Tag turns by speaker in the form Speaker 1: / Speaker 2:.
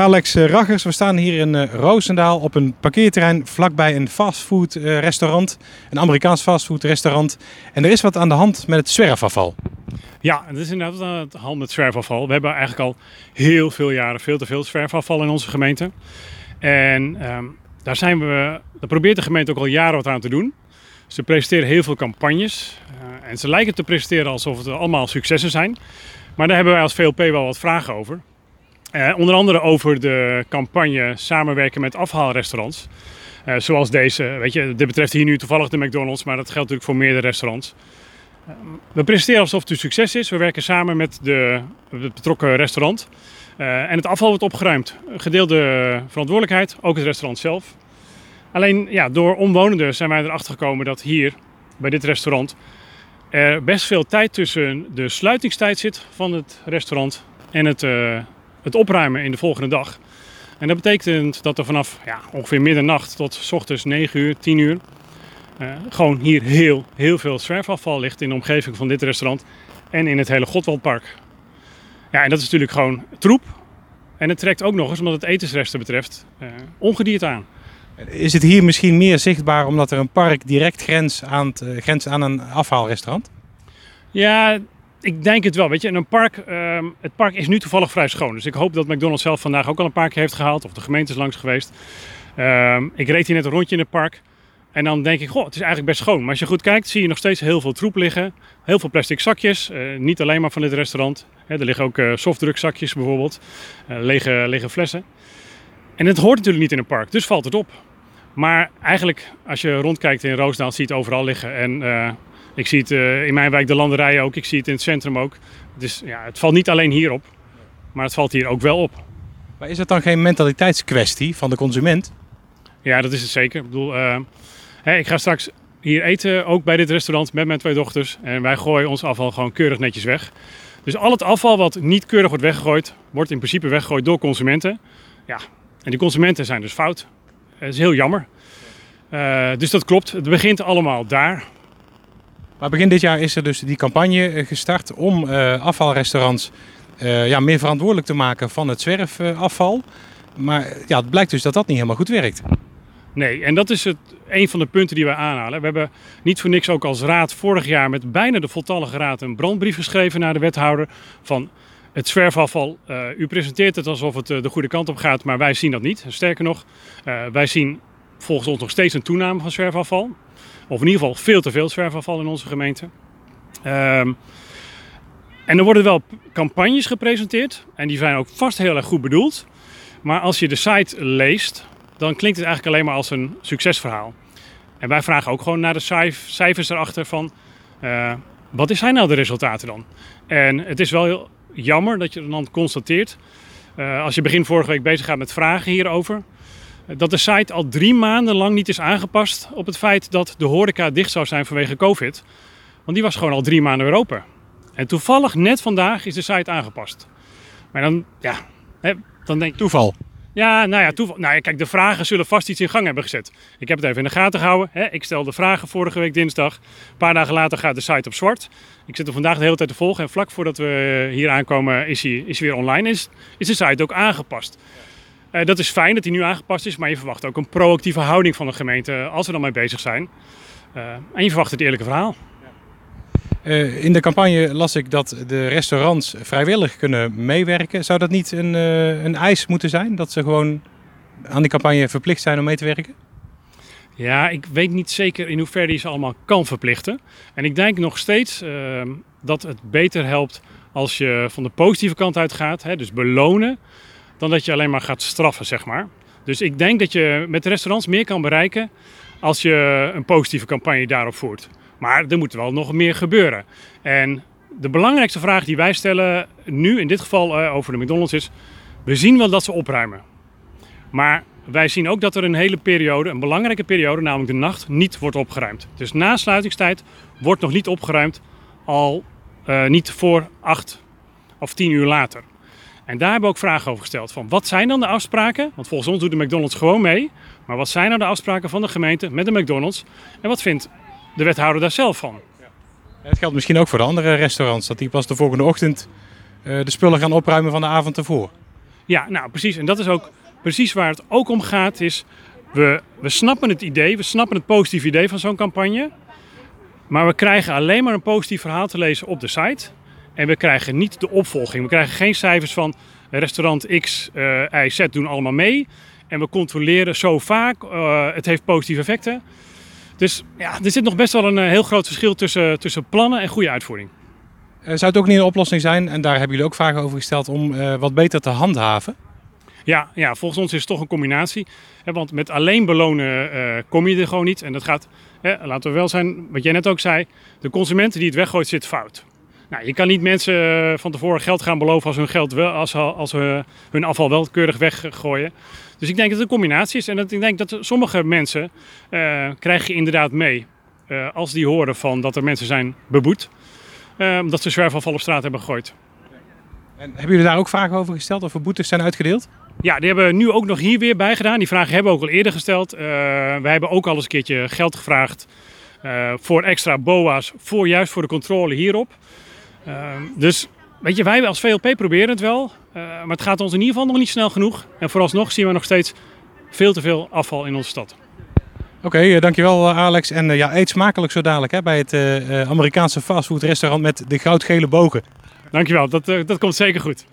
Speaker 1: Alex eh, Raggers, we staan hier in uh, Roosendaal op een parkeerterrein vlakbij een fastfood uh, restaurant. Een Amerikaans fastfood restaurant. En er is wat aan de hand met het zwerfafval.
Speaker 2: Ja, het is inderdaad aan de hand met zwerfafval. We hebben eigenlijk al heel veel jaren veel te veel zwerfafval in onze gemeente. En um, daar, zijn we, daar probeert de gemeente ook al jaren wat aan te doen. Ze presenteren heel veel campagnes. en ze lijken te presenteren alsof het allemaal successen zijn. Maar daar hebben wij als VLP wel wat vragen over. Uh, onder andere over de campagne samenwerken met afhaalrestaurants. Uh, zoals deze. Weet je, dit betreft hier nu toevallig de McDonald's, maar dat geldt natuurlijk voor meerdere restaurants. Uh, we presenteren alsof het een succes is. We werken samen met de, het betrokken restaurant. en het afval wordt opgeruimd. Gedeelde verantwoordelijkheid, ook het restaurant zelf. Alleen ja, door omwonenden zijn wij erachter gekomen dat hier, bij dit restaurant, er best veel tijd tussen de sluitingstijd zit van het restaurant en het het opruimen in de volgende dag. En dat betekent dat er vanaf ja, ongeveer middernacht tot s ochtends 9 uur, 10 uur, uh, gewoon hier heel, heel veel zwerfafval ligt in de omgeving van dit restaurant en in het hele Godwaldpark. Ja, en dat is natuurlijk gewoon troep. En het trekt ook nog eens, omdat het etensresten betreft, uh, ongedierte aan.
Speaker 1: Is het hier misschien meer zichtbaar omdat er een park direct grens aan, het, uh, grens aan een afhaalrestaurant?
Speaker 2: Ja, ik denk het wel. Weet je, in een park, ehm, het park is nu toevallig vrij schoon. Dus ik hoop dat McDonald's zelf vandaag ook al een paar keer heeft gehaald. Of de gemeente is langs geweest. Ehm, ik reed hier net een rondje in het park. En dan denk ik, goh, het is eigenlijk best schoon. Maar als je goed kijkt, zie je nog steeds heel veel troep liggen. Heel veel plastic zakjes. Uh, niet alleen maar van dit restaurant. er liggen ook uh, softdruckzakjes bijvoorbeeld. Uh, lege, lege flessen. En het hoort natuurlijk niet in een park, dus valt het op. Maar eigenlijk, als je rondkijkt in Roosdaal, zie je het overal liggen. En ik zie het uh, in mijn wijk de landerij ook, ik zie het in het centrum ook. Dus ja, het valt niet alleen hierop, maar het valt hier ook wel op.
Speaker 1: Maar is het dan geen mentaliteitskwestie van de consument?
Speaker 2: Ja, dat is het zeker. Ik bedoel, uh, hè, ik ga straks hier eten, ook bij dit restaurant met mijn twee dochters. En wij gooien ons afval gewoon keurig netjes weg. Dus al het afval wat niet keurig wordt weggegooid, wordt in principe weggegooid door consumenten. Ja, en die consumenten zijn dus fout. Dat is heel jammer. Uh, dus dat klopt. Het begint allemaal daar.
Speaker 1: Maar begin dit jaar is er dus die campagne eh, gestart om uh, afvalrestaurants uh, ja, meer verantwoordelijk te maken van het zwerfafval. maar ja, het blijkt dus dat dat niet helemaal goed werkt.
Speaker 2: Nee, en dat is het, een van de punten die wij aanhalen. We hebben niet voor niks ook als raad vorig jaar met bijna de voltallige raad een brandbrief geschreven naar de wethouder van het zwerfafval. U presenteert het alsof het de goede kant op gaat, maar wij zien dat niet. Sterker nog, wij zien volgens ons nog steeds een toename van zwerfafval. Of in ieder geval veel te veel zwerfafval in onze gemeente. Um, en er worden wel campagnes gepresenteerd. En die zijn ook vast heel erg goed bedoeld. Maar als je de site leest, dan klinkt het eigenlijk alleen maar als een succesverhaal. En wij vragen ook gewoon naar de cijfers erachter van... Uh, wat zijn nou de resultaten dan? En het is wel heel jammer dat je dan constateert... Uh, als je begin vorige week bezig gaat met vragen hierover dat de site al drie maanden lang niet is aangepast op het feit dat de horeca dicht zou zijn vanwege COVID. Want die was gewoon al drie maanden weer open. En toevallig net vandaag is de site aangepast. Maar dan, ja, hè, dan denk
Speaker 1: ik... Toeval?
Speaker 2: Ja, nou ja, toeval. Nou, kijk, de vragen zullen vast iets in gang hebben gezet. Ik heb het even in de gaten gehouden. Hè. Ik stelde vragen vorige week dinsdag. Een paar dagen later gaat de site op zwart. Ik zit er vandaag de hele tijd te volgen. En vlak voordat we hier aankomen is hij, is hij weer online. Is, is de site ook aangepast. Uh, dat is fijn dat die nu aangepast is, maar je verwacht ook een proactieve houding van de gemeente als we dan mee bezig zijn. Uh, en je verwacht het eerlijke verhaal.
Speaker 1: Uh, in de campagne las ik dat de restaurants vrijwillig kunnen meewerken. Zou dat niet een, een eis moeten zijn? Dat ze gewoon aan die campagne verplicht zijn om mee te werken?
Speaker 2: Ja, ik weet niet zeker in hoeverre die ze allemaal kan verplichten. En ik denk nog steeds dat het beter helpt als je van de positieve kant uitgaat. Hè, dus belonen dan dat je alleen maar gaat straffen, zeg maar. Dus ik denk dat je met restaurants meer kan bereiken als je een positieve campagne daarop voert. Maar er moet wel nog meer gebeuren. En de belangrijkste vraag die wij stellen nu, in dit geval uh, over de McDonald's, is: we zien wel dat ze opruimen. Maar wij zien ook dat er een hele periode, een belangrijke periode, namelijk de nacht, niet wordt opgeruimd. Dus na sluitingstijd wordt nog niet opgeruimd, al uh, niet voor acht of tien uur later. En daar hebben we ook vragen over gesteld. Van wat zijn dan de afspraken? Want volgens ons doet de McDonald's gewoon mee. Maar wat zijn nou de afspraken van de gemeente met de McDonald's? En wat vindt de wethouder daar zelf van?
Speaker 1: Het geldt misschien ook voor de andere restaurants. Dat die pas de volgende ochtend uh, de spullen gaan opruimen van de avond ervoor.
Speaker 2: Ja, nou precies. En dat is ook precies waar het ook om gaat. Is we, we snappen het idee, we snappen het positieve idee van zo'n campagne. Maar we krijgen alleen maar een positief verhaal te lezen op de site. En we krijgen niet de opvolging. We krijgen geen cijfers van restaurant X, uh, Y, Z doen allemaal mee. En we controleren zo vaak, uh, het heeft positieve effecten. Dus ja, er zit nog best wel een uh, heel groot verschil tussen, tussen plannen en goede uitvoering.
Speaker 1: zou het ook niet een oplossing zijn, en daar hebben jullie ook vragen over gesteld, om wat beter te handhaven?
Speaker 2: Ja, ja, volgens ons is het toch een combinatie. Want met alleen belonen kom je er gewoon niet. En dat gaat, laten we wel zijn, wat jij net ook zei, de consument die het weggooit zit fout. Nou, je kan niet mensen eh, van tevoren geld gaan beloven als hun, geld wel, als, als ze hun afval wel keurig weggooien. Dus ik denk dat het een combinatie is. En dat, ik denk dat sommige mensen uh, krijg je inderdaad mee. Uh, als die horen van dat er mensen zijn beboet. Uh, omdat ze zwerfafval op straat hebben gegooid.
Speaker 1: En hebben jullie daar ook vragen over gesteld? Of er boetes zijn uitgedeeld?
Speaker 2: Ja, die hebben we nu ook nog hier weer bij gedaan. Die vragen hebben we ook al eerder gesteld. wij hebben ook al eens een keertje geld gevraagd voor extra BOA's. Voor, juist voor de controle hierop. Ehm, dus weet je, wij als VLP proberen het wel. Uh, maar het gaat ons in ieder geval nog niet snel genoeg. En vooralsnog zien we nog steeds veel te veel afval in onze stad.
Speaker 1: Oké, okay, uh, dankjewel eh, Alex. En uh, ja, eet smakelijk zo dadelijk hè, bij het Amerikaanse fastfood restaurant met de goudgele bogen.
Speaker 2: Dankjewel, dat, dat komt zeker goed.